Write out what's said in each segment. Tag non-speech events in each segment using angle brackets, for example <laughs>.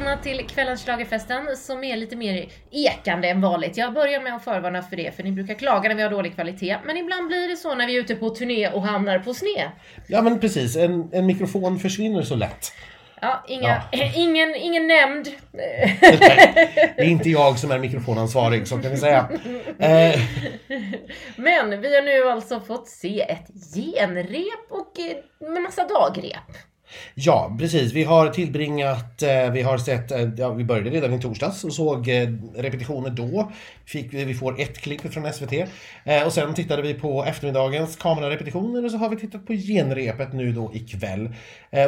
välkomna till kvällens schlagerfesten som är lite mer ekande än vanligt. Jag börjar med att förvarna för det, för ni brukar klaga när vi har dålig kvalitet. Men ibland blir det så när vi är ute på turné och hamnar på sned. Ja men precis, en, en mikrofon försvinner så lätt. Ja, inga, <laughs> ingen, ingen nämnd. <laughs> Det är inte jag som är mikrofonansvarig, så kan vi säga. Eh, Men vi har nu alltså fått se ett genrep och eh, med massa dagrep. Ja, precis. Vi har tillbringat, eh, vi har sett, eh, ja, vi började redan i torsdags och såg eh, repetitioner då. Fick, vi får ett klipp från SVT. Och sen tittade vi på eftermiddagens kamerarepetitioner och så har vi tittat på genrepet nu då ikväll.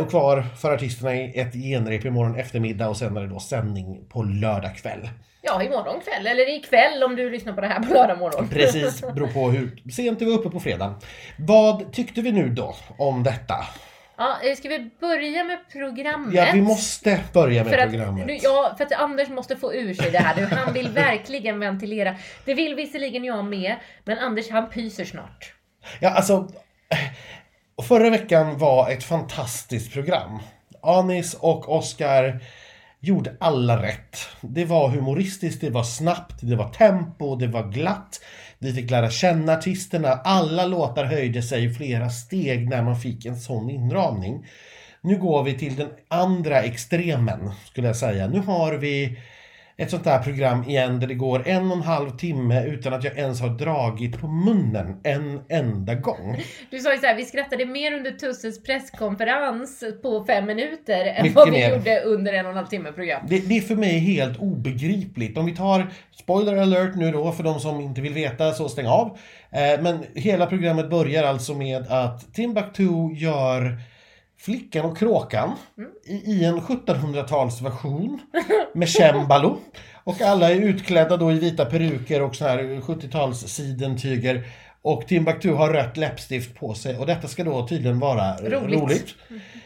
Och kvar för artisterna är ett genrep imorgon eftermiddag och sen är det då sändning på lördag kväll. Ja, imorgon kväll, eller ikväll om du lyssnar på det här på lördag morgon. Precis, beror på hur sent vi var uppe på fredagen. Vad tyckte vi nu då om detta? Ja, eh, ska vi börja med programmet? Ja, vi måste börja med för att, programmet. nu- Ja, för att Anders måste få ur sig det här nu. Han vill <laughs> verkligen ventilera. Det vill visserligen jag med, men Anders han pyser snart. Ja, alltså. eh, Förra veckan var ett fantastiskt program. Anis och Oscar gjorde alla rätt. Det var humoristiskt, det var snabbt, det var tempo, det var glatt. Vi fick lära känna artisterna. Alla låtar höjde sig flera steg när man fick en sån inramning. Nu går vi till den andra extremen, skulle jag säga. Nu har vi ett sånt där program igen där det går en och en halv timme utan att jag ens har dragit på munnen en enda gång. Du sa ju så här, vi skrattade mer under Tusses presskonferens på fem minuter än Mycket vad vi mer. gjorde under en och en halv timme program. Det, det är för mig helt obegripligt. Om vi tar spoiler alert nu då för de som inte vill veta så stäng av. Eh, men hela programmet börjar alltså med att Timbuktu gör Flickan och kråkan i, i en 1700-talsversion med cembalo. Och alla är utklädda då i vita peruker och såna här 70-tals sidentyger. Och Timbuktu har rött läppstift på sig och detta ska då tydligen vara Roligt. roligt.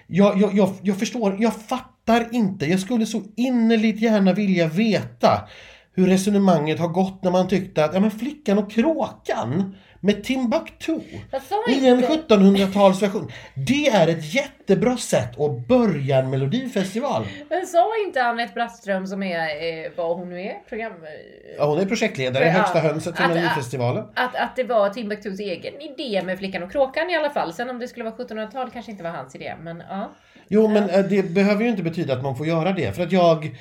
Jag, jag, jag, jag förstår, jag fattar inte. Jag skulle så innerligt gärna vilja veta hur resonemanget har gått när man tyckte att ja, men Flickan och kråkan med Timbuktu i en inte. 1700-talsversion. Det är ett jättebra sätt att börja en melodifestival. Men sa inte Anette Brattström som är, eh, vad hon nu är, program... Ja, hon är projektledare i. Högsta hönset för Att- Melodifestivalen. Att, att det var Timbuktus egen idé med Flickan och Kråkan i alla fall. Sen om det skulle vara 1700-tal kanske inte var hans idé, men ja. Jo, men eh, det behöver ju inte betyda att man får göra det. För att jag...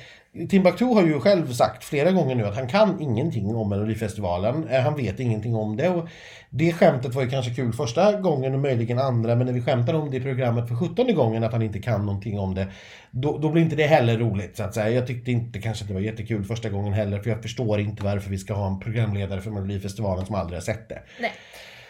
Timbuktu har ju själv sagt flera gånger nu att han kan ingenting om Melodifestivalen. Eh, Han vet ingenting om det. Och det skämtet var ju kanske kul första gången och möjligen andra. Men när vi skämtar om det i programmet för 17 gången att han inte kan någonting om det. Då, då blir inte det heller roligt så att säga. Jag tyckte inte kanske att det var jättekul första gången heller. För jag förstår inte varför vi ska ha en programledare för Melodifestivalen som aldrig har sett det. Nej.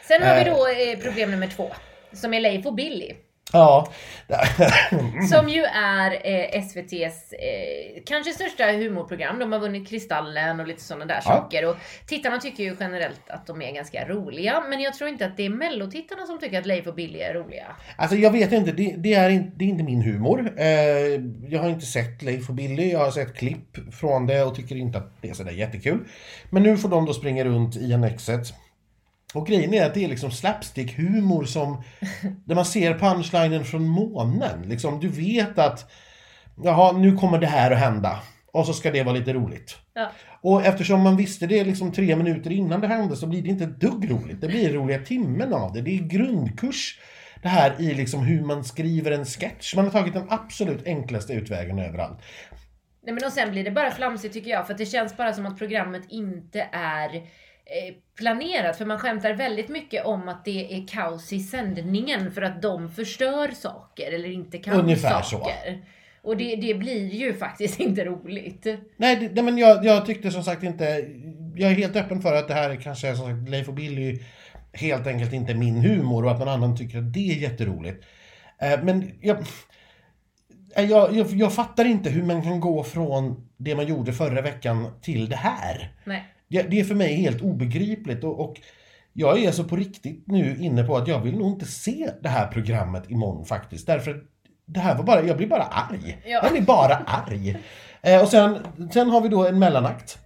Sen har vi Eh. då eh, problem nummer två. Som är Leif och Billy. Ja. <laughs> Som ju är eh, SVTs eh, kanske största humorprogram. De har vunnit Kristallen och lite sådana där Ja. saker. Och tittarna tycker ju generellt att de är ganska roliga. Men jag tror inte att det är mellotittarna som tycker att Leif och Billy är roliga. Alltså jag vet inte, det, det, är, inte, det är inte min humor. Eh, jag har inte sett Leif och Billy, jag har sett klipp från det och tycker inte att det är sådär jättekul. Men nu får de då springa runt i annexet. Och grejen är att det är liksom slapstick-humor som... Där man ser punchlinen från månen. Liksom, du vet att... Jaha, nu kommer det här att hända. Och så ska det vara lite roligt. Ja. Och eftersom man visste det liksom tre minuter innan det hände så blir det inte ett dugg roligt. Det blir roliga timmen av det. Det är grundkurs det här i liksom hur man skriver en sketch. Man har tagit den absolut enklaste utvägen överallt. Nej men och sen blir det bara flamsigt tycker jag. För att det känns bara som att programmet inte är planerat. För man skämtar väldigt mycket om att det är kaos i sändningen för att de förstör saker eller inte kan Ungefär så. saker. Och det, det blir ju faktiskt <laughs> inte roligt. Nej, det, nej men jag, jag tyckte som sagt inte... Jag är helt öppen för att det här är kanske som sagt Leif och Billy helt enkelt inte är min humor och att någon annan tycker att det är jätteroligt. Eh, men jag, eh, jag, jag, jag fattar inte hur man kan gå från det man gjorde förra veckan till det här. Nej. Det, det är för mig helt obegripligt och, och jag är så på riktigt nu inne på att jag vill nog inte se det här programmet imorgon faktiskt. Därför det här var bara, jag blir bara arg. Ja. Jag blir bara arg. Eh, och sen, sen har vi då en mellanakt.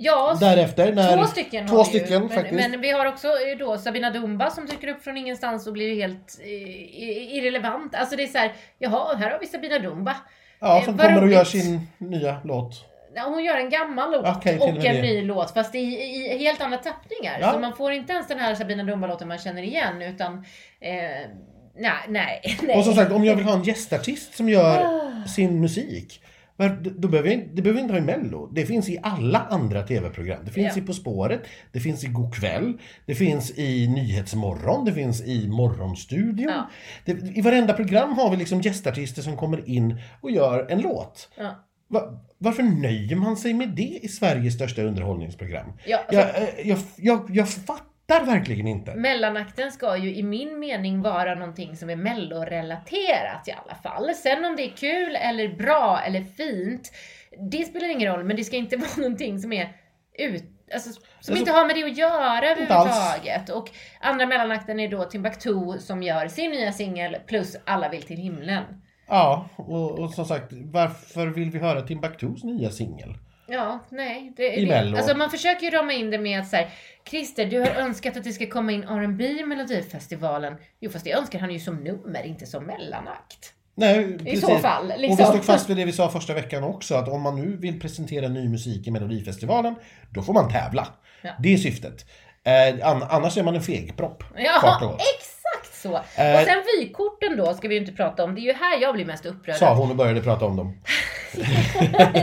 Ja, Därefter när... två stycken Två har vi stycken ju. Men, men vi har också eh, då Sabina Dumba som dyker upp från ingenstans och blir helt eh, irrelevant. Alltså det är så här, jaha, här har vi Sabina Dumba. Ja, Eh, som vad kommer och gör sin nya låt. Hon gör en gammal låt till och en det. ny låt fast i, i helt andra tappningar. Ja. Så man får inte ens den här Sabina Dumba-låten man känner igen utan eh, nej, nej, <laughs> nej. Och som sagt, om jag vill ha en gästartist som gör Ah. sin musik. Då behöver jag, det behöver jag inte ha i Mello. Det finns i alla andra tv-program. Det finns Ja. i På spåret, det finns i God kväll, det finns i Nyhetsmorgon, det finns i Morgonstudion. Ja. Det, I varenda program har vi liksom gästartister som kommer in och gör en låt. Ja. Va, varför nöjer man sig med det i Sveriges största underhållningsprogram? Ja, alltså, Jag, eh, jag, jag, jag fattar verkligen inte. Mellanakten ska ju i min mening vara någonting som är mellorelaterat i alla fall. Sen om det är kul eller bra eller fint, det spelar ingen roll. Men det ska inte <laughs> vara någonting som är ut, alltså, som Alltså, inte har med det att göra överhuvudtaget. Och andra mellanakten är då Timbuktu som gör sin nya singel plus Alla vill till himlen. Ja, och, och som sagt, varför vill vi höra Timbuktus nya singel? Ja, nej. Det, I det, Mello. alltså man försöker ju rama in det med att så här, Christer, du har önskat att det ska komma in R&B i Melodifestivalen. Jo, fast det önskar han ju som nummer, inte som mellanakt. Nej, I precis. så fall, Och liksom. vi stod fast vid det vi sa första veckan också, att om man nu vill presentera ny musik i Melodifestivalen, då får man tävla. Ja. Det är syftet. Eh, an- annars är man en fegpropp. och Ja, exakt så. Eh. Och sen vykorten då ska vi ju inte prata om. Det är ju här jag blir mest upprörd. Sa hon och började prata om dem. <laughs>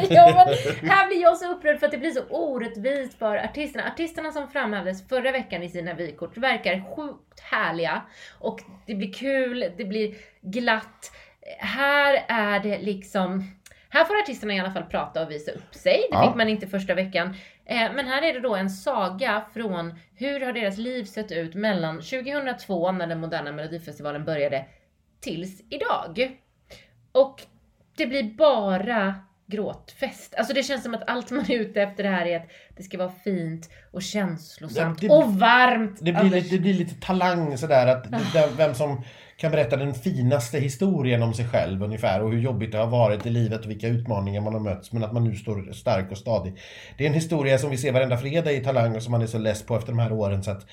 ja, men här blir jag så upprörd för att det blir så orättvist för artisterna. Artisterna som framhävdes förra veckan i sina vykort verkar sjukt härliga. Och det blir kul, det blir glatt. Här är det liksom... Här får artisterna i alla fall prata och visa upp sig. Det Ja. fick man inte första veckan. Eh, Men här är det då en saga från hur har deras liv sett ut mellan 2002 när den moderna melodifestivalen började tills idag. Och det blir bara gråtfest. Alltså det känns som att allt man är ute efter det här är att det ska vara fint och känslosamt Ja, det- och varmt. Det blir, lite, det blir lite talang sådär, att det- där- vem som kan berätta den finaste historien om sig själv ungefär och hur jobbigt det har varit i livet och vilka utmaningar man har mötts men att man nu står stark och stadig. Det är en historia som vi ser varenda fredag i Talang och som man är så less på efter de här åren så att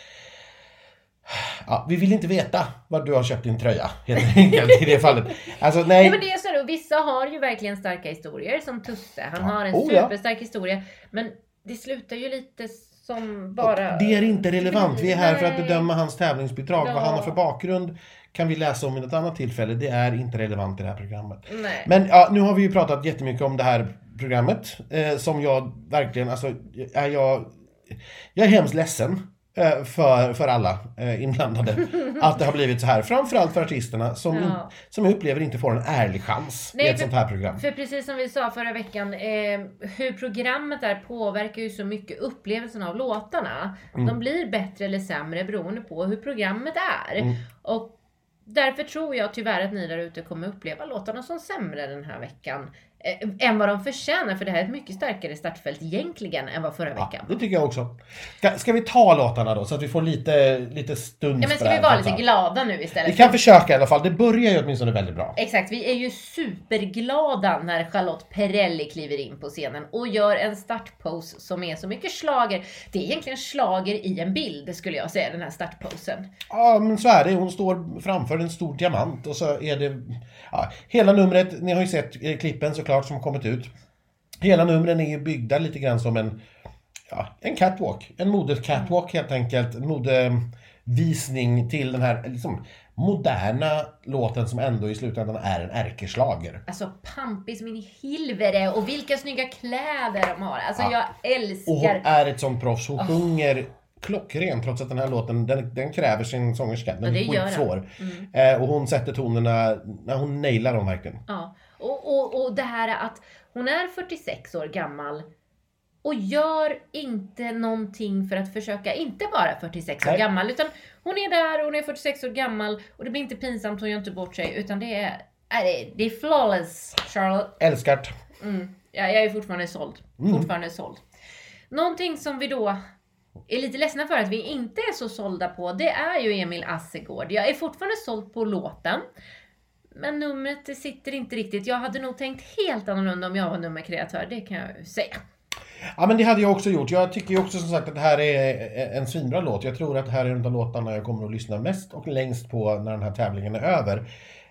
Ja, vi vill inte veta var du har köpt din tröja, helt <laughs> enkelt i det fallet. Alltså nej, Ja, men det är så här, och vissa har ju verkligen starka historier som Tusse. Han Ja. har en Oh, ja. superstark historia. Men det slutar ju lite som bara... det är inte relevant. Vi är här för att bedöma hans tävlingsbidrag. Ja. Vad han har för bakgrund kan vi läsa om i ett annat tillfälle. Det är inte relevant i det här programmet. Nej. Men ja, nu har vi ju pratat jättemycket om det här programmet eh, som jag verkligen, alltså, är jag, jag är hemskt ledsen för, för alla eh, inblandade <laughs> att det har blivit så här. Framförallt för artisterna som, in, Ja. som jag upplever inte får en ärlig chans Nej, i ett för- sånt här program. För precis som vi sa förra veckan, eh, hur programmet är påverkar ju så mycket upplevelsen av låtarna. Mm. De blir bättre eller sämre beroende på hur programmet är. Mm. Och därför tror jag tyvärr att ni där ute kommer uppleva låtarna som sämre den här veckan. Eh, än vad de förtjänar, för det här är ett mycket starkare startfält egentligen än vad förra Ja, veckan det var. tycker jag också. Ska, ska vi ta låtarna då så att vi får lite, lite stund Ja, men ska det vi vara lite glada nu istället? Vi kan försöka i alla fall. Det börjar ju åtminstone väldigt bra. Exakt, vi är ju superglada när Charlotte Perrelli kliver in på scenen och gör en startpose som är så mycket slager. Det är egentligen slager i en bild skulle jag säga, den här startposen. Ja, men så är det. Hon står framför en stor diamant och så är det... Ja, hela numret, ni har ju sett eh, klippen såklart som har kommit ut. Hela numren är ju byggda lite grann som en... Ja, en catwalk. En modecatwalk helt enkelt. En modevisning till den här liksom, moderna låten som ändå i slutändan är en ärkeslager. Alltså pampig som in i helvete och vilka snygga kläder de har. Alltså Ja. jag Och hon älskar... är ett sånt proffs. Hon sjunger klockrent trots att den här låten, den, den kräver sin sångerska. Den Ja, det är skitsvår. den. Eh, och hon sätter tonerna, när hon nailar dem verkligen. Ja. Och, och, och det här att hon är 46 år gammal och gör inte någonting för att försöka inte vara 46 år Nej. gammal. Utan hon är där, hon är 46 år gammal och det blir inte pinsamt, hon gör inte bort sig. Utan det är, det, är flawless, Charlotte. Älskar det. Mm. Ja, jag är fortfarande såld. Fortfarande såld. Någonting som vi då är lite ledsna för att vi inte är så sålda på, det är ju Emil Assegård. Jag är fortfarande såld på låten. Men numret det sitter inte riktigt. Jag hade nog tänkt helt annorlunda om jag var nummerkreatör, det kan jag ju säga. Ja men det hade jag också gjort. Jag tycker ju också som sagt att det här är en svinbra låt. Jag tror att det här är en av låtarna jag kommer att lyssna mest och längst på när den här tävlingen är över.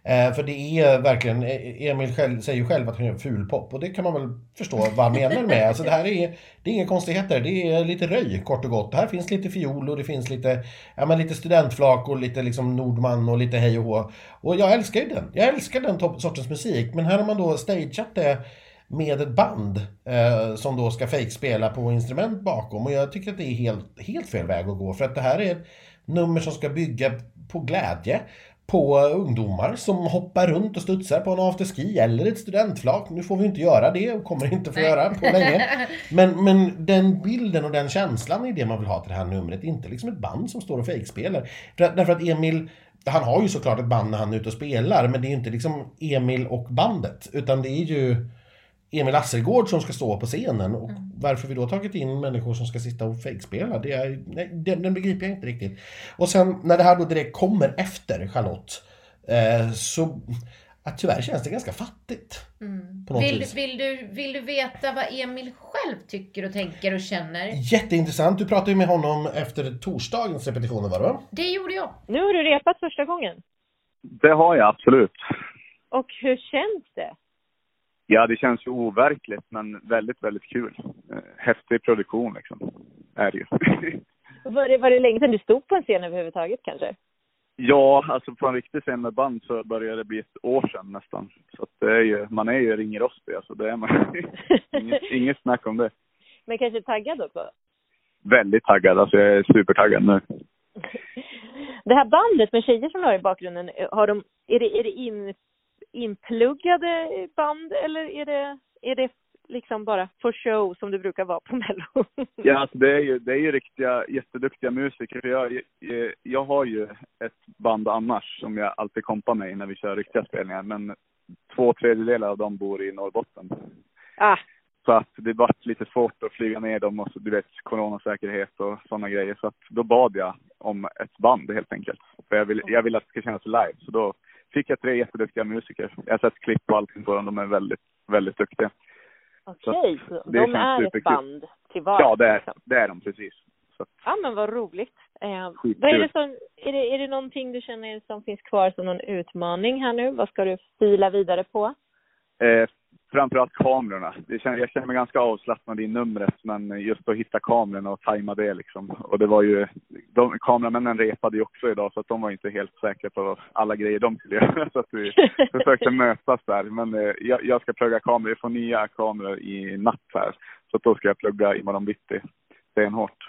Eh, för det är verkligen, e- e- Emil själv, säger ju själv att han gör fulpop och det kan man väl förstå vad han menar med. Alltså det här är, det är inga konstigheter, det är lite röj kort och gott. Här finns lite fiol och det finns lite, ja men lite studentflak och lite liksom Nordman och lite hej och hå. Och jag älskar ju den. Jag älskar den sortens musik. Men här har man då stageat det med ett band eh, som då ska fejkspela på instrument bakom. Och jag tycker att det är helt, helt fel väg att gå. För att det här är ett nummer som ska bygga på glädje på ungdomar som hoppar runt och studsar på en afterski eller ett studentflak. Nu får vi inte göra det och kommer inte få göra på länge. <laughs> Men, men den bilden och den känslan är det man vill ha till det här numret. Inte liksom ett band som står och fejkspelar. Därför att Emil han har ju såklart ett band när han är ute och spelar, men det är ju inte liksom Emil och bandet. Utan det är ju Emil Asselgård som ska stå på scenen. Och mm. varför vi då tagit in människor som ska sitta och fejkspela, det är, nej, den, den, begriper jag inte riktigt. Och sen när det här då direkt kommer efter Charlotte, eh, så att tyvärr känns det ganska fattigt. Mm. Vill, vill, du, vill du veta vad Emil själv tycker och tänker och känner? Jätteintressant. Du pratade ju med honom efter torsdagens repetitioner var det va? Det gjorde jag. Nu har du repat första gången. Det har jag absolut. Och hur känns det? Ja, det känns ju overkligt men väldigt, väldigt kul. Eh, häftig produktion liksom, är det ju. <laughs> var, det, var det länge sedan du stod på en scen överhuvudtaget kanske? Ja, alltså på en riktig scen med band så börjar det bli ett år sedan nästan. Så att det är ju, man är ju ringrostig alltså, det är man. <laughs> inget, inget snack om det. Men kanske taggad också? Väldigt taggad, alltså jag är supertaggad nu. <laughs> Det här bandet med tjejer som du har i bakgrunden, har de, är det, är det in, inpluggade band eller är det, är det liksom bara för show som det brukar vara på Mello? <laughs> ja, alltså det är ju, det är ju riktiga jätteduktiga musiker. Jag, jag, jag har ju ett band annars som jag alltid kompar med när vi kör riktiga spelningar, men två tredjedelar av dem bor i Norrbotten. Ah. Så att det vart lite svårt att flyga ner dem och så, du vet coronasäkerhet och sådana grejer. Så att då bad jag om ett band helt enkelt. För jag vill, jag vill att det ska kännas live. Så då fick jag tre jätteduktiga musiker. Jag har sett klipp och allting på dem. De är väldigt, väldigt duktiga. Okej, så, så de är superkul. ett band till vardags? Ja, det är, liksom. det är de precis. Så. Ja, men vad roligt. Eh, vad är, det som, är, det, är det någonting du känner som finns kvar som någon utmaning här nu? Vad ska du fila vidare på? Eh, framförallt kamerorna. Känner, jag känner mig ganska avslappnad i numret, men just att hitta kamerorna och tajma det liksom. Och det var ju, de, kameramännen repade ju också idag så att de var inte helt säkra på alla grejer de skulle göra. <laughs> Så att vi <laughs> försökte mötas där. Men eh, jag, jag, ska plugga kameror, vi får nya kameror i natt här. Så då ska jag plugga imorgon bitti stenhårt.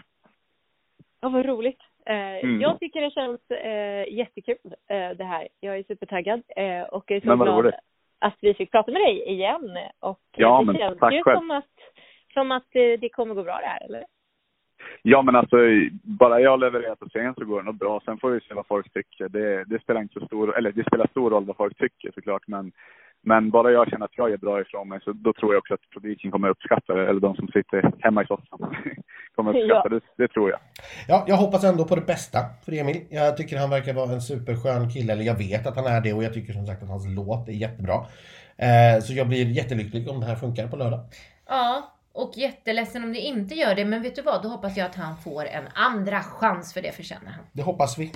Ja, vad roligt. Eh, mm. Jag tycker det känns eh, jättekul eh, det här. Jag är supertaggad eh, och är så glad roligt att vi fick prata med dig igen. Och ja, det känns tack ju själv. som att, som att det kommer gå bra det här, eller? Ja, men alltså bara jag levererar på scen så går det nog bra. Sen får vi se vad folk tycker. Det, det, spelar inte så stor, eller det spelar stor roll vad folk tycker såklart, men men bara jag känner att jag gör bra ifrån mig så då tror jag också att publiken kommer uppskatta det. Eller de som sitter hemma i soffan <laughs> kommer uppskatta ja. det. Det tror jag. Ja, jag hoppas ändå på det bästa för Emil. Jag tycker han verkar vara en superskön kille. Eller jag vet att han är det och jag tycker som sagt att hans låt är jättebra. Eh, så jag blir jättelycklig om det här funkar på lördag. Ja, och jätteledsen om det inte gör det. Men vet du vad? Då hoppas jag att han får en andra chans för det förtjänar han. Det hoppas vi.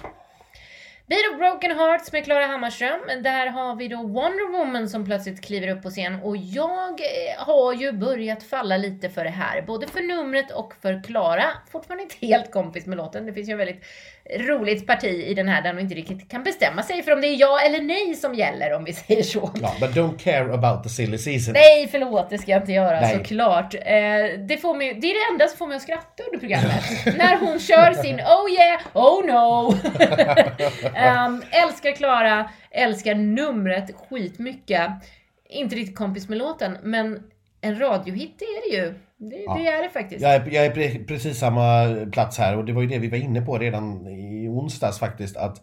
Beat of Broken Hearts med Klara Hammarström. Där har vi då Wonder Woman som plötsligt kliver upp på scen. Och jag eh, har ju börjat falla lite för det här. Både för numret och för Klara. Fortfarande inte helt kompis med låten. Det finns ju en väldigt roligt parti i den här där hon inte riktigt kan bestämma sig för om det är ja eller nej som gäller om vi <laughs> säger så. Ja, but don't care about the silly season. Nej, förlåt, det ska jag inte göra nej. såklart. Eh, det, får mig, det är det enda som får mig att skratta under programmet. När hon kör sin oh yeah, oh no. <laughs> <laughs> um, älskar Klara, älskar numret skitmycket. Inte riktigt kompis med låten, men en radiohit är det ju. Det, ja. det, är det faktiskt. Jag är, jag är precis samma plats här och det var ju det vi var inne på redan i onsdags faktiskt. att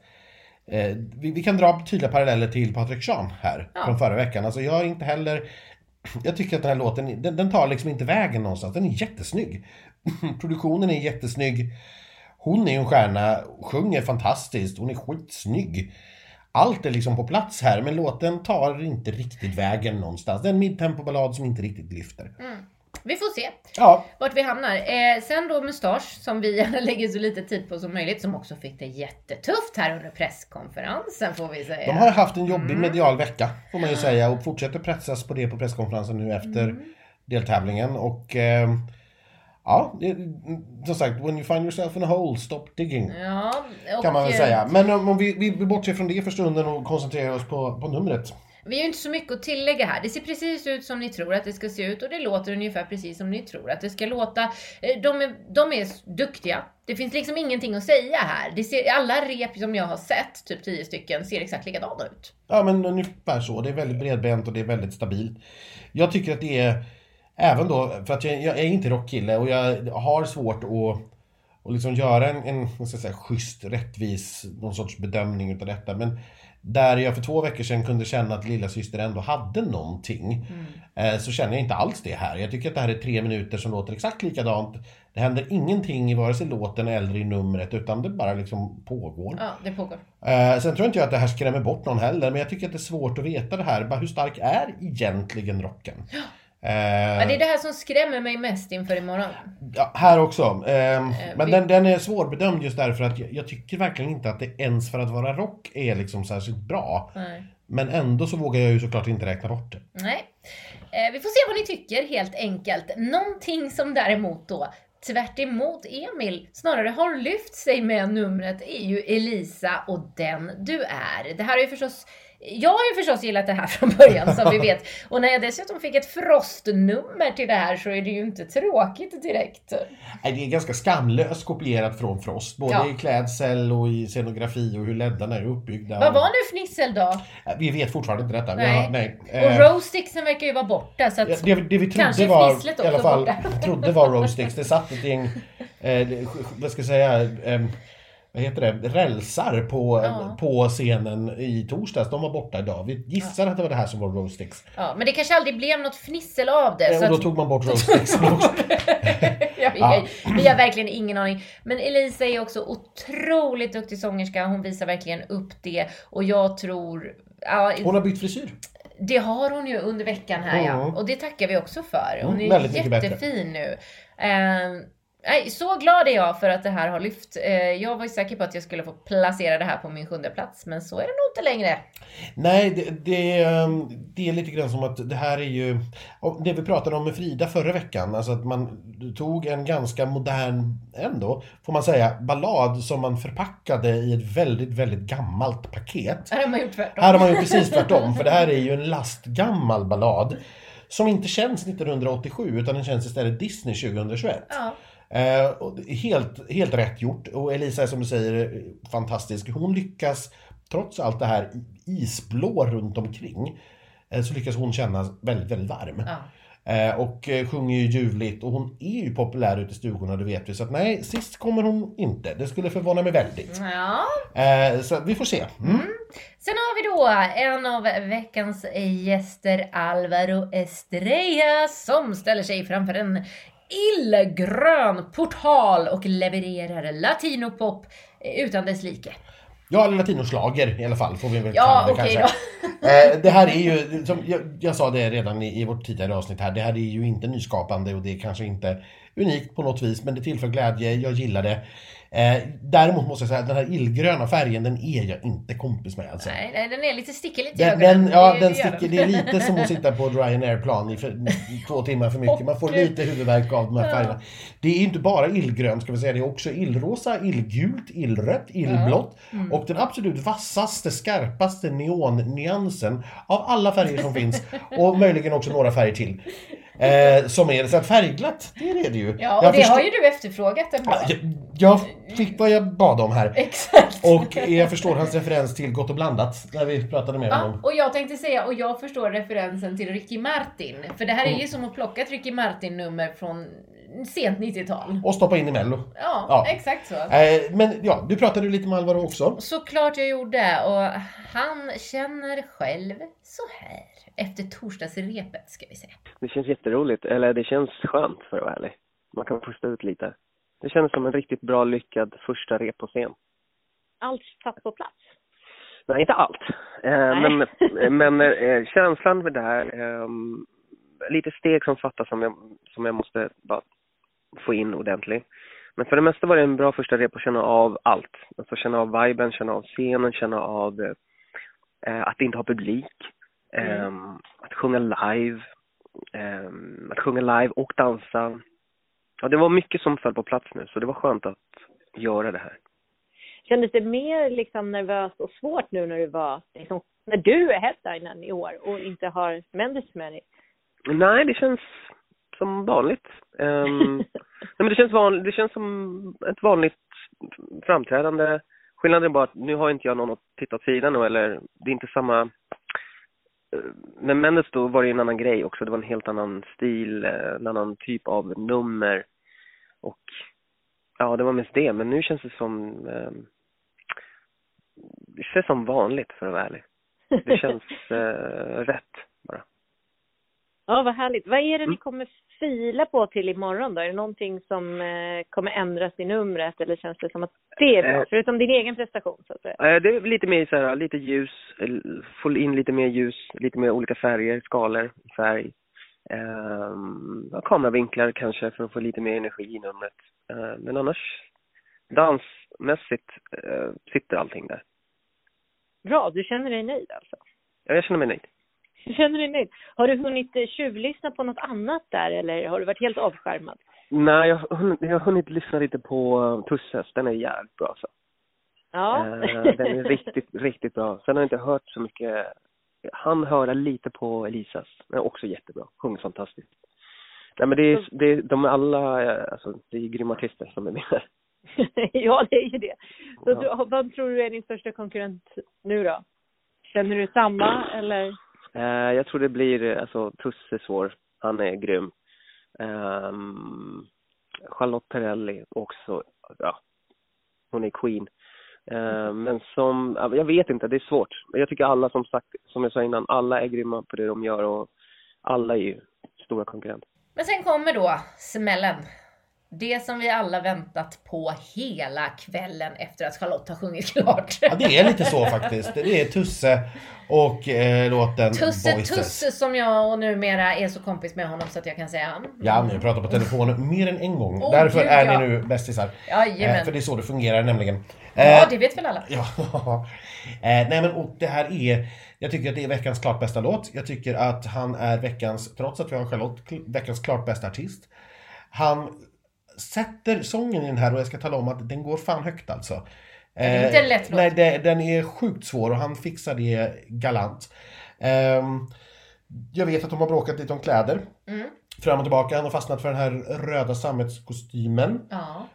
eh, vi, vi, kan dra tydliga paralleller till Patrik Sean här ja. från förra veckan. Alltså jag är inte heller... <clears throat> Jag tycker att den här låten, den, den tar liksom inte vägen någonstans. Den är jättesnygg. <clears throat> Produktionen är jättesnygg. Hon är ju en stjärna, sjunger fantastiskt, hon är skitsnygg. Allt är liksom på plats här, men låten tar inte riktigt vägen någonstans. Det är en midtempo-ballad som inte riktigt lyfter. Mm. vi får se Ja, vart vi hamnar. Eh, sen då Mustasch, som vi <laughs> gärna lägger så lite tid på som möjligt, som också fick det jättetufft här under presskonferensen får vi säga. de har haft en jobbig Mm. medial vecka får man ju säga och fortsätter pressas på det på presskonferensen nu efter Mm. deltävlingen och eh, ja, det, som sagt, when you find yourself in a hole, stop digging. Ja, och, Kan man väl eh, säga. Men om, om vi, vi bortser från det för stunden och koncentrerar oss på, på numret. Vi har ju inte så mycket att tillägga här. Det ser precis ut som ni tror att det ska se ut och det låter ungefär precis som ni tror att det ska låta. Eh, De är, de är duktiga. Det finns liksom ingenting att säga här. Ser, alla rep som jag har sett, typ 10 stycken, ser exakt likadana ut. Ja men ungefär så. Det är väldigt bredbent och det är väldigt stabilt. Jag tycker att det är, även då, för att jag, jag är inte rockkille och jag har svårt att och liksom göra en, en vad ska jag säga, schysst, rättvis, någon sorts bedömning utav detta. Men där jag för två veckor sedan kunde känna att lilla syster ändå hade någonting. Eh, så känner jag inte alls det här. Jag tycker att det här är tre minuter som låter exakt likadant. Det händer ingenting i vare sig låten eller i numret utan det bara liksom pågår. Ja, det pågår. Eh, sen tror inte jag att det här skrämmer bort någon heller, men jag tycker att det är svårt att veta det här. Bara hur stark är egentligen rocken? Eh, Ja, det är det här som skrämmer mig mest inför imorgon. ja, här också. Eh, men den, den är svårbedömd just därför att jag, tycker verkligen inte att det ens för att vara rock är liksom särskilt bra. Nej. Men ändå så vågar jag ju såklart inte räkna bort det. Nej. Eh, vi får se vad ni tycker helt enkelt. Någonting som däremot då tvärt emot Emil snarare har lyft sig med numret är ju Elisa och den du är. Det här är ju förstås jag har ju förstås gillat det här <laughs> från början som vi vet. Och när jag dessutom fick ett frostnummer till det här så är det ju inte tråkigt direkt. Nej, det är ganska skamlöst kopierat från Frost. Både Ja. i klädsel och i scenografi och hur leddarna är uppbyggda. Vad var nu fnissel då? Vi vet fortfarande inte detta. Nej. har, nej. Och Eh, Roastixen verkar ju vara borta så att... Det, det vi trodde var, i alla fall, borta. trodde var Roastix. Det satt ett gäng, eh, vad ska jag säga, eh, vad heter det, rälsar på, Ja. på scenen i torsdags. De var borta idag. Vi gissar att det var det här som var Roastix. Ja, men det kanske aldrig blev något fnissel av det. Eh, så och då att- tog man bort Roastix. <laughs> ja, vi, Ja. vi har verkligen ingen aning. Men Elisa är också otroligt duktig sångerska. Hon visar verkligen upp det. Och jag tror... Ja, Hon har bytt frisyr. det har hon ju under veckan här ja. Och det tackar vi också för. Hon Mm, är jättefin nu. Nej, så glad är jag för att det här har lyft. Eh, jag var ju säker på att jag skulle få placera det här på min sjunde plats. Men så är det nog inte längre. Nej, det, det, ehm, det är lite grann som att det här är ju det vi pratade om med Frida förra veckan. Alltså att man tog en ganska modern, ändå, får man säga, ballad som man förpackade i ett väldigt, väldigt gammalt paket. Här har man gjort tvärtom. Här har man ju precis tvärtom, för det här är ju en lastgammal ballad. Som inte känns 1987 utan den känns istället Disney 2021. Ja. Eh, helt, helt rätt gjort. Och Elisa är som du säger fantastisk. Hon lyckas, trots allt det här isblå runt omkring, eh, så lyckas hon kännas väldigt, väldigt varm. Ja. Eh, och eh, sjunger ju ljuvligt och hon är ju populär ute i stugorna, det vet vi. Så att nej, sist kommer hon inte. Det skulle förvåna mig väldigt. ja. Eh, så vi får se. Mm. Sen har vi då en av veckans gäster, Alvaro Estrella, som ställer sig framför en illgrön portal och levererar latinopop utan dess like. Ja, eller latinoslager i alla fall får vi väl Ja, kalla det okej kanske. <laughs> Eh, det här är ju, som jag, jag sa det redan i, i vårt tidigare avsnitt här, det här är ju inte nyskapande och det är kanske inte unikt på något vis, men det tillför glädje, jag gillar det. Eh, däremot måste jag säga att den här illgröna färgen, den är jag inte kompis med alltså. Nej, nej, den är lite stickig lite i Den, ögonen. den, ja, den sticker, det är lite som att sitta på ett Ryanair-plan i, för, i två timmar för mycket. Man får lite huvudvärk av de här Ja. färgerna. Det är inte bara illgrönt ska vi säga, det är också illrosa, illgult, illrött, illblått. Mm. Och den absolut vassaste, skarpaste neonnyansen av alla färger som finns. <laughs> Och möjligen också några färger till. Eh, som är så att färgglatt, det är det ju. Ja, och Jag det förstår- har ju du efterfrågat ändå. Ja, jag, jag fick vad jag bad om här. Exakt. Och jag förstår hans referens till Gott och blandat när vi pratade med honom. Ja, och jag tänkte säga, och jag förstår referensen till Ricky Martin. För det här är Mm. ju som att plocka ett Ricky Martin-nummer från sent 90-tal. Och stoppa in i Mello. Ja, Ja. exakt så. Eh, men ja, du pratade ju lite med Alvaro också. Såklart jag gjorde och han känner själv så här efter torsdagsrepet ska vi säga. Det känns jätteroligt, eller det känns skönt för att vara ärlig. Man kan pusta ut lite. Det känns som en riktigt bra lyckad första rep på scen. Allt satt på plats. Nej, inte allt. Eh, Nej. men <laughs> men eh, känslan med det här, eh, lite steg som fattas som jag, som jag måste bara få in ordentligt. Men för det mesta var det en bra första rep att känna av allt. Alltså känna av viben, känna av scenen, känna av eh, att inte ha publik. Mm. Eh, att sjunga live. Eh, att sjunga live och dansa. Ja, det var mycket som föll på plats nu, så det var skönt att göra det här. Kändes det mer liksom nervöst och svårt nu när du var, liksom, när du är headlinern i år och inte har Mendes med dig? Nej, det känns som vanligt. Ehm, <laughs> nej, men det känns, van, det känns som ett vanligt framträdande. Skillnaden är bara att nu har inte jag någon att titta åt sidan eller det är inte samma... eh, Med Mendes då var det en annan grej också. Det var en helt annan stil, eh, en annan typ av nummer. Och ja, det var mest det. Men nu känns det som... ehm, det känns som vanligt för att vara ärlig. Det känns <laughs> eh, rätt. Ja, vad härligt. Vad är det ni Mm. kommer fila på till imorgon då? Är det någonting som eh, kommer ändras i numret eller känns det som att det är bra? Eh. Förutom din egen prestation så att säga. Eh, Det är lite mer så här, lite ljus, eh, få in lite mer ljus, lite mer olika färger, skalor, färg. Ja, kameravinklar kanske för att få lite mer energi i numret. Eh, men annars, dansmässigt eh, sitter allting där. Bra, du känner dig nöjd alltså? Ja, jag känner mig nöjd. Du känner dig nöjd. Har du hunnit eh, tjuvlyssna på något annat där eller har du varit helt avskärmad? Nej, jag har hunnit, jag har hunnit lyssna lite på uh, Tusses, den är jävligt bra alltså. Ja. Eh, den är riktigt, <laughs> riktigt bra. Sen har jag inte hört så mycket. Han höra lite på Elisas. Den är också jättebra. Sjunger fantastiskt. Nej men det är, det är, de är alla, eh, alltså det är grymma artister som är med. <laughs> ja, det är ju det. Så Ja. du, vad tror du är din största konkurrent nu då? Känner du samma eller? Eh, jag tror det blir, alltså Tusse är svår. Han är grym. Eh, Charlotte Perrelli också, ja, hon är queen. Eh, men som, jag vet inte, det är svårt. Jag tycker alla som sagt, som jag sa innan, alla är grymma på det de gör och alla är ju stora konkurrenter. Men sen kommer då smällen. Det som vi alla väntat på hela kvällen efter att Charlotte har sjungit klart. Ja, det är lite så faktiskt. Det är Tusse och eh, låten Tusse Boysters. Tusse som jag och numera är så kompis med honom så att jag kan säga han. Ja, ni har pratat på telefon mer än en gång. Åh, Därför gud, är ja. ni nu bästisar. Jajamän. Eh, för det är så det fungerar nämligen. Ja, Eh, det vet väl alla. <laughs> Ja. eh, nej men och det här är, jag tycker att det är veckans klart bästa låt. Jag tycker att han är veckans, trots att vi har Charlotte, veckans klart bästa artist. Han sätter sången i den här och jag ska tala om att den går fan högt alltså. är inte en lätt låt. Nej, det, den är sjukt svår och han fixar det galant. Ehm, jag vet att de har bråkat lite om kläder. Mm. Fram och tillbaka. Han har fastnat för den här röda sammetskostymen. Ja.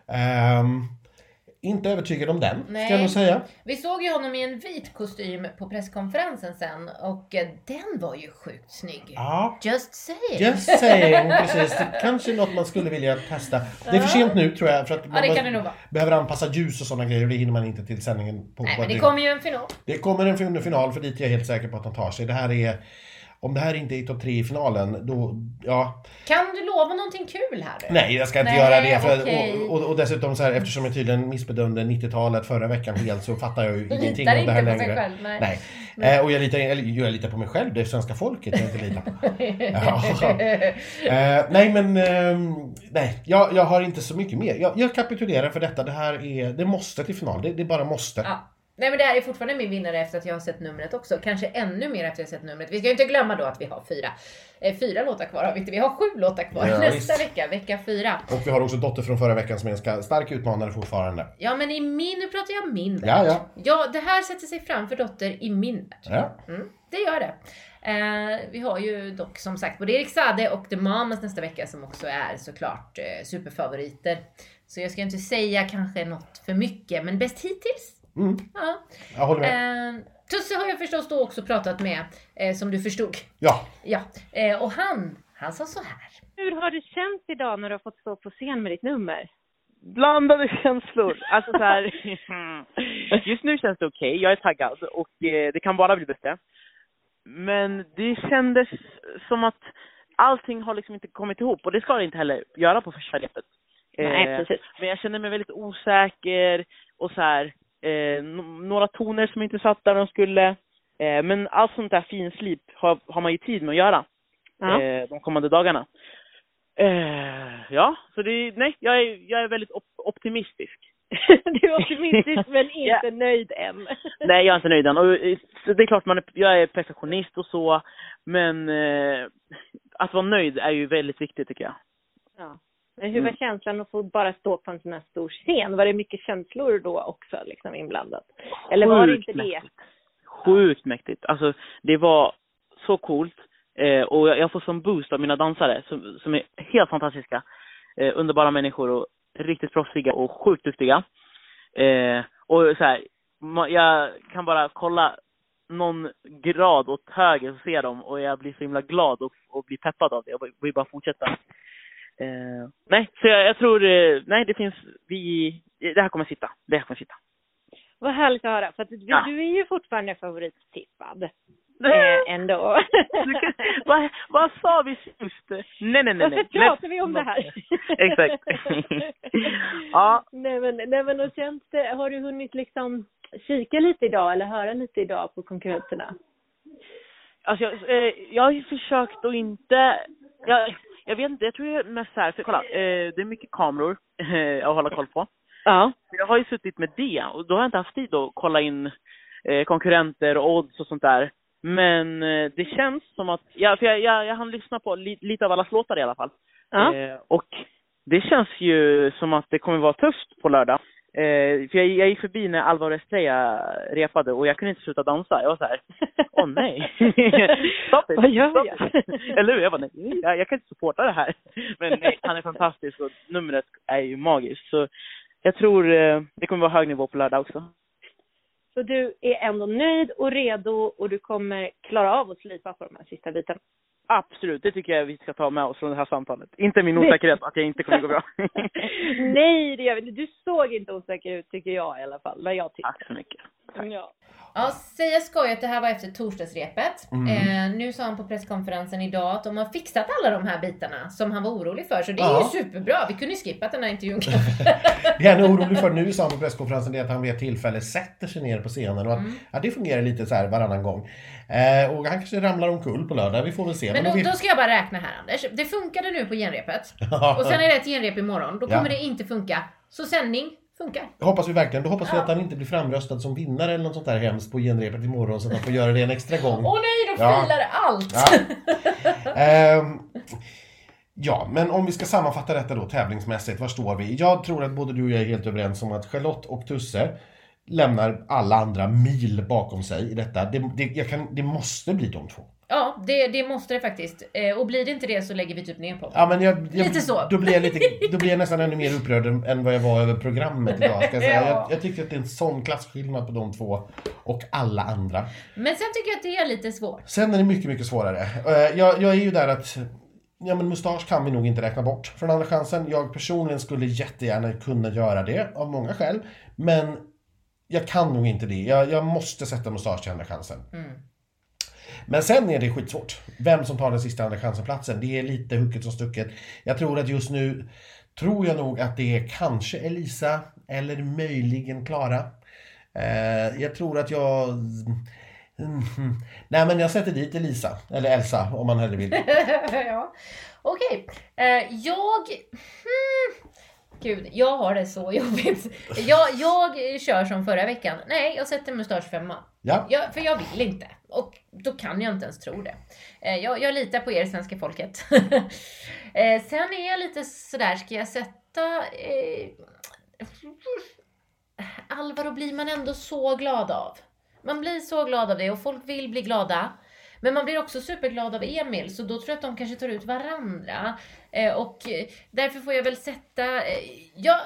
Inte övertygad om den, ska Nej. jag nog säga. Vi såg ju honom i en vit kostym på presskonferensen sen och eh, den var ju sjukt snygg. Ja, Just saying. just saying. Precis. Det kanske något man skulle vilja testa. Det är för sent nu tror jag. För att Ja, man vara. behöver anpassa ljus och sådana grejer. och Det hinner man inte till sändningen. På Nej, men det kommer ju en final. Det kommer en fin- final för dit är jag helt säker på att han tar sig. Det här är... Om det här inte är topp tre i finalen, då... Ja. Kan du lova någonting kul här nu? Nej, jag ska inte Nej, göra det. För, okej. och, och, och dessutom så här, eftersom jag tydligen missbedömde 90-talet förra veckan helt så fattar jag ju Du ingenting litar om det här inte på sig längre. själv, nej. Eh, och jag litar, jag litar på mig själv, det är svenska folket jag inte litar på. <laughs> Eh, nej men, ehm, nej, jag, jag har inte så mycket mer. Jag, jag kapitulerar för detta. Det här är, det måste till final. Det, det bara måste. Ja. Nej men det här är fortfarande min vinnare efter att jag har sett numret också. Kanske ännu mer efter att jag har sett numret. Vi ska ju inte glömma då att vi har fyra, eh, fyra låtar kvar har vi inte. Vi har sju låtar kvar Ja, nästa visst. vecka, vecka fyra. Och vi har också Dotter från förra veckan som är en stark utmanare fortfarande. Ja men i min, nu pratar jag min värld. Ja, ja. Ja, det här sätter sig framför Dotter i min värld. Ja. Mm, det gör det. Eh, vi har ju dock som sagt både Erik Sade och The Mamas nästa vecka som också är såklart eh, superfavoriter. Så jag ska inte säga kanske något för mycket, men bäst hittills. Mm, Ja. jag håller med. Eh, Tusse har jag förstås då också pratat med, eh, som du förstod. Ja. Ja, eh, och han, han sa så här. Hur har det känts idag när du har fått stå på scen med ditt nummer? blandade känslor. Alltså så här, <laughs> just nu känns det okej, jag är taggad och eh, det kan bara bli bättre. Men det kändes som att allting har liksom inte kommit ihop och det ska det inte heller göra på första repet. Nej, Eh, precis. Men jag känner mig väldigt osäker och så här, eh, några toner som inte satt där de skulle. Eh, men allt sånt där finslip har, har man ju tid med att göra. Ja. eh, de kommande dagarna. Eh, ja, så det, nej, jag är, jag är väldigt op optimistisk. <laughs> du är optimistisk men <laughs> inte Ja. nöjd än. <laughs> Nej, jag är inte nöjd än. Och, eh, det är klart, man är, jag är perfektionist och så, men att vara nöjd är ju väldigt viktigt tycker jag. Ja. Men hur var Mm. känslan att få bara stå på en sån här stor scen? Var det mycket känslor då också liksom inblandat? Eller var det Sjukt inte det? mäktigt. Sjukt mäktigt. Alltså, det var så coolt. Eh, och jag, jag får sån boost av mina dansare som, som är helt fantastiska. Eh, underbara människor och riktigt proffsiga och sjukt duktiga. Eh, och så här, jag kan bara kolla någon grad åt höger så ser dem och jag blir så himla glad och, och blir peppad av det. Jag vill bara fortsätta. Eh, nej, så jag, jag tror, eh, nej det finns, vi, det här kommer sitta. Det här kommer sitta. Vad härligt att höra. För att du, Ja. du är ju fortfarande favorittippad. Eh, ändå. Kan- vad, vad sa vi sist? Nej, nej, nej. nej. Varför pratar vi om det här? <laughs> Exakt. <laughs> ja, Nej men, nej men och känns det, har du hunnit liksom kika lite idag eller höra lite idag på konkurrenterna? alltså jag, eh, jag har ju försökt att inte, jag, jag vet inte, jag tror jag är mest så här, för kolla, eh, det är mycket kameror eh, att hålla koll på. Ja. Jag har ju suttit med det och då har jag inte haft tid att kolla in eh, konkurrenter och odds och sånt där. Men eh, det känns som att, ja, för jag, jag, jag hann lyssna på li, lite av allas låtar i alla fall. Ja. Eh, och det känns ju som att det kommer vara tufft på lördag. Eh, för jag, jag gick förbi när Alvaro Estrella repade och jag kunde inte sluta dansa. Jag var så här, åh nej. <laughs> Stop it. Vad gör jag? <laughs> Eller hur? Jag bara, nej, jag, jag kan inte supporta det här. Men nej, han är fantastisk och numret är ju magiskt. Så jag tror eh, det kommer vara hög nivå på lördag också. Så du är ändå nöjd och redo och du kommer klara av att slipa på de här sista bitarna? Absolut, det tycker jag vi ska ta med oss från det här samtalet. Inte min osäkerhet att jag inte kommer gå bra. <laughs> Nej, det gör vi inte. Du såg inte osäker ut tycker jag i alla fall, när jag tittade. Tack så mycket. Ja. Ja, säga skoj att det här var efter torsdagsrepet. Mm. Eh, nu sa han på presskonferensen idag att de har fixat alla de här bitarna som han var orolig för. Så det är Ja. ju superbra. Vi kunde ju skippat den här intervjun <laughs> Det han är orolig för nu sa han på presskonferensen det är att han vid ett tillfälle sätter sig ner på scenen och att Mm. ja, det fungerar lite så här varannan gång. Eh, och han kanske ramlar omkull på lördag, vi får väl se. Men då, då ska jag bara räkna här Anders. Det funkade nu på genrepet. <laughs> Ja. Och sen är det ett genrep imorgon. Då Ja. kommer det inte funka. Så sändning funkar. Hoppas vi verkligen. Då hoppas vi Ja. att han inte blir framröstad som vinnare eller något sånt där hemskt på genrepet imorgon så att han får göra det en extra gång. Åh nej, då Ja. filar allt! Ja. <laughs> Ehm, ja, men om vi ska sammanfatta detta då tävlingsmässigt, var står vi? Jag tror att både du och jag är helt överens om att Charlotte och Tusse lämnar alla andra mil bakom sig i detta. Det, det, kan, det måste bli de två. Ja, det, det måste det faktiskt. Eh, och blir det inte det så lägger vi typ ner på. Ja, men jag, jag, Lite så. Då blir, jag lite, då blir jag nästan ännu mer upprörd än vad jag var över programmet idag. Ska jag, säga. Ja. jag, jag tycker att det är en sån klasskillnad på de två och alla andra. Men sen tycker jag att det är lite svårt. Sen är det mycket, mycket svårare. Eh, Jag, jag är ju där att Ja men mustasch kan vi nog inte räkna bort från andra chansen. Jag personligen skulle jättegärna kunna göra det av många skäl. Men jag kan nog inte det. Jag, jag måste sätta mustasch till andra chansen. Mm. Men sen är det skitsvårt. Vem som tar den sista andra chansen-platsen. Det är lite hucket som stucket. Jag tror att just nu tror jag nog att det är kanske Elisa eller möjligen Klara. Eh, jag tror att jag... Mm, nej men jag sätter dit Elisa, eller Elsa om man hellre vill. <laughs> ja. Okej. Eh, jag... Hmm. Gud, jag har det så jobbigt. Jag, jag kör som förra veckan. Nej, jag sätter mustasch femma. Ja, Jag, för jag vill inte. Och då kan jag inte ens tro det. Eh, jag, jag litar på er svenska folket. <laughs> eh, sen är jag lite sådär, ska jag sätta... Eh, Alvaro blir man ändå så glad av. Man blir så glad av det och folk vill bli glada. Men man blir också superglad av Emil, så då tror jag att de kanske tar ut varandra. Eh, och därför får jag väl sätta... Eh, jag,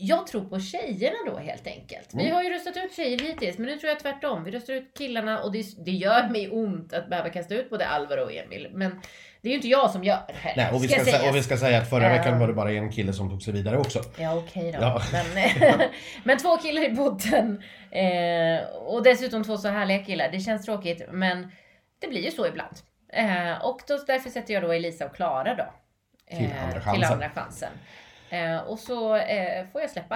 jag tror på tjejerna då helt enkelt. Vi Mm. har ju röstat ut tjejer hittills, men nu tror jag tvärtom. Vi röstar ut killarna och det, det gör mig ont att behöva kasta ut både Alvaro och Emil. Men det är ju inte jag som gör det nej, och, vi ska ska, och vi ska säga att förra Ja. veckan var det bara en kille som tog sig vidare också. Ja okej då. Ja. Men, <laughs> <laughs> men två killar i botten. Eh, och dessutom två så härliga killar. Det känns tråkigt men det blir ju så ibland. Eh, och då, därför sätter jag då Elisa och Klara då. Eh, Till andra Till chansen. andra chansen. Eh, och så eh, får jag släppa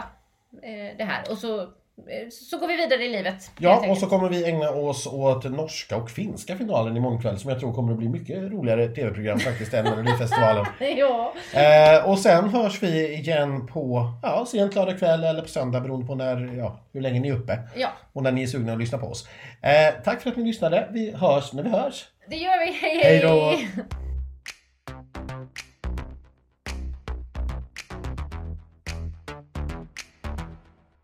eh, det här. Och så så går vi vidare i livet. Ja, och så kommer vi ägna oss åt norska och finska finalen imorgon kväll som jag tror kommer att bli mycket roligare tv-program faktiskt än Melodifestivalen. <laughs> Ja, Eh, och sen hörs vi igen på ja, sent lördag kväll eller på söndag beroende på när, ja, hur länge ni är uppe ja, och när ni är sugna att lyssna på oss. Eh, tack för att ni lyssnade. Vi hörs när vi hörs. det gör vi. Hej Hej då. hej!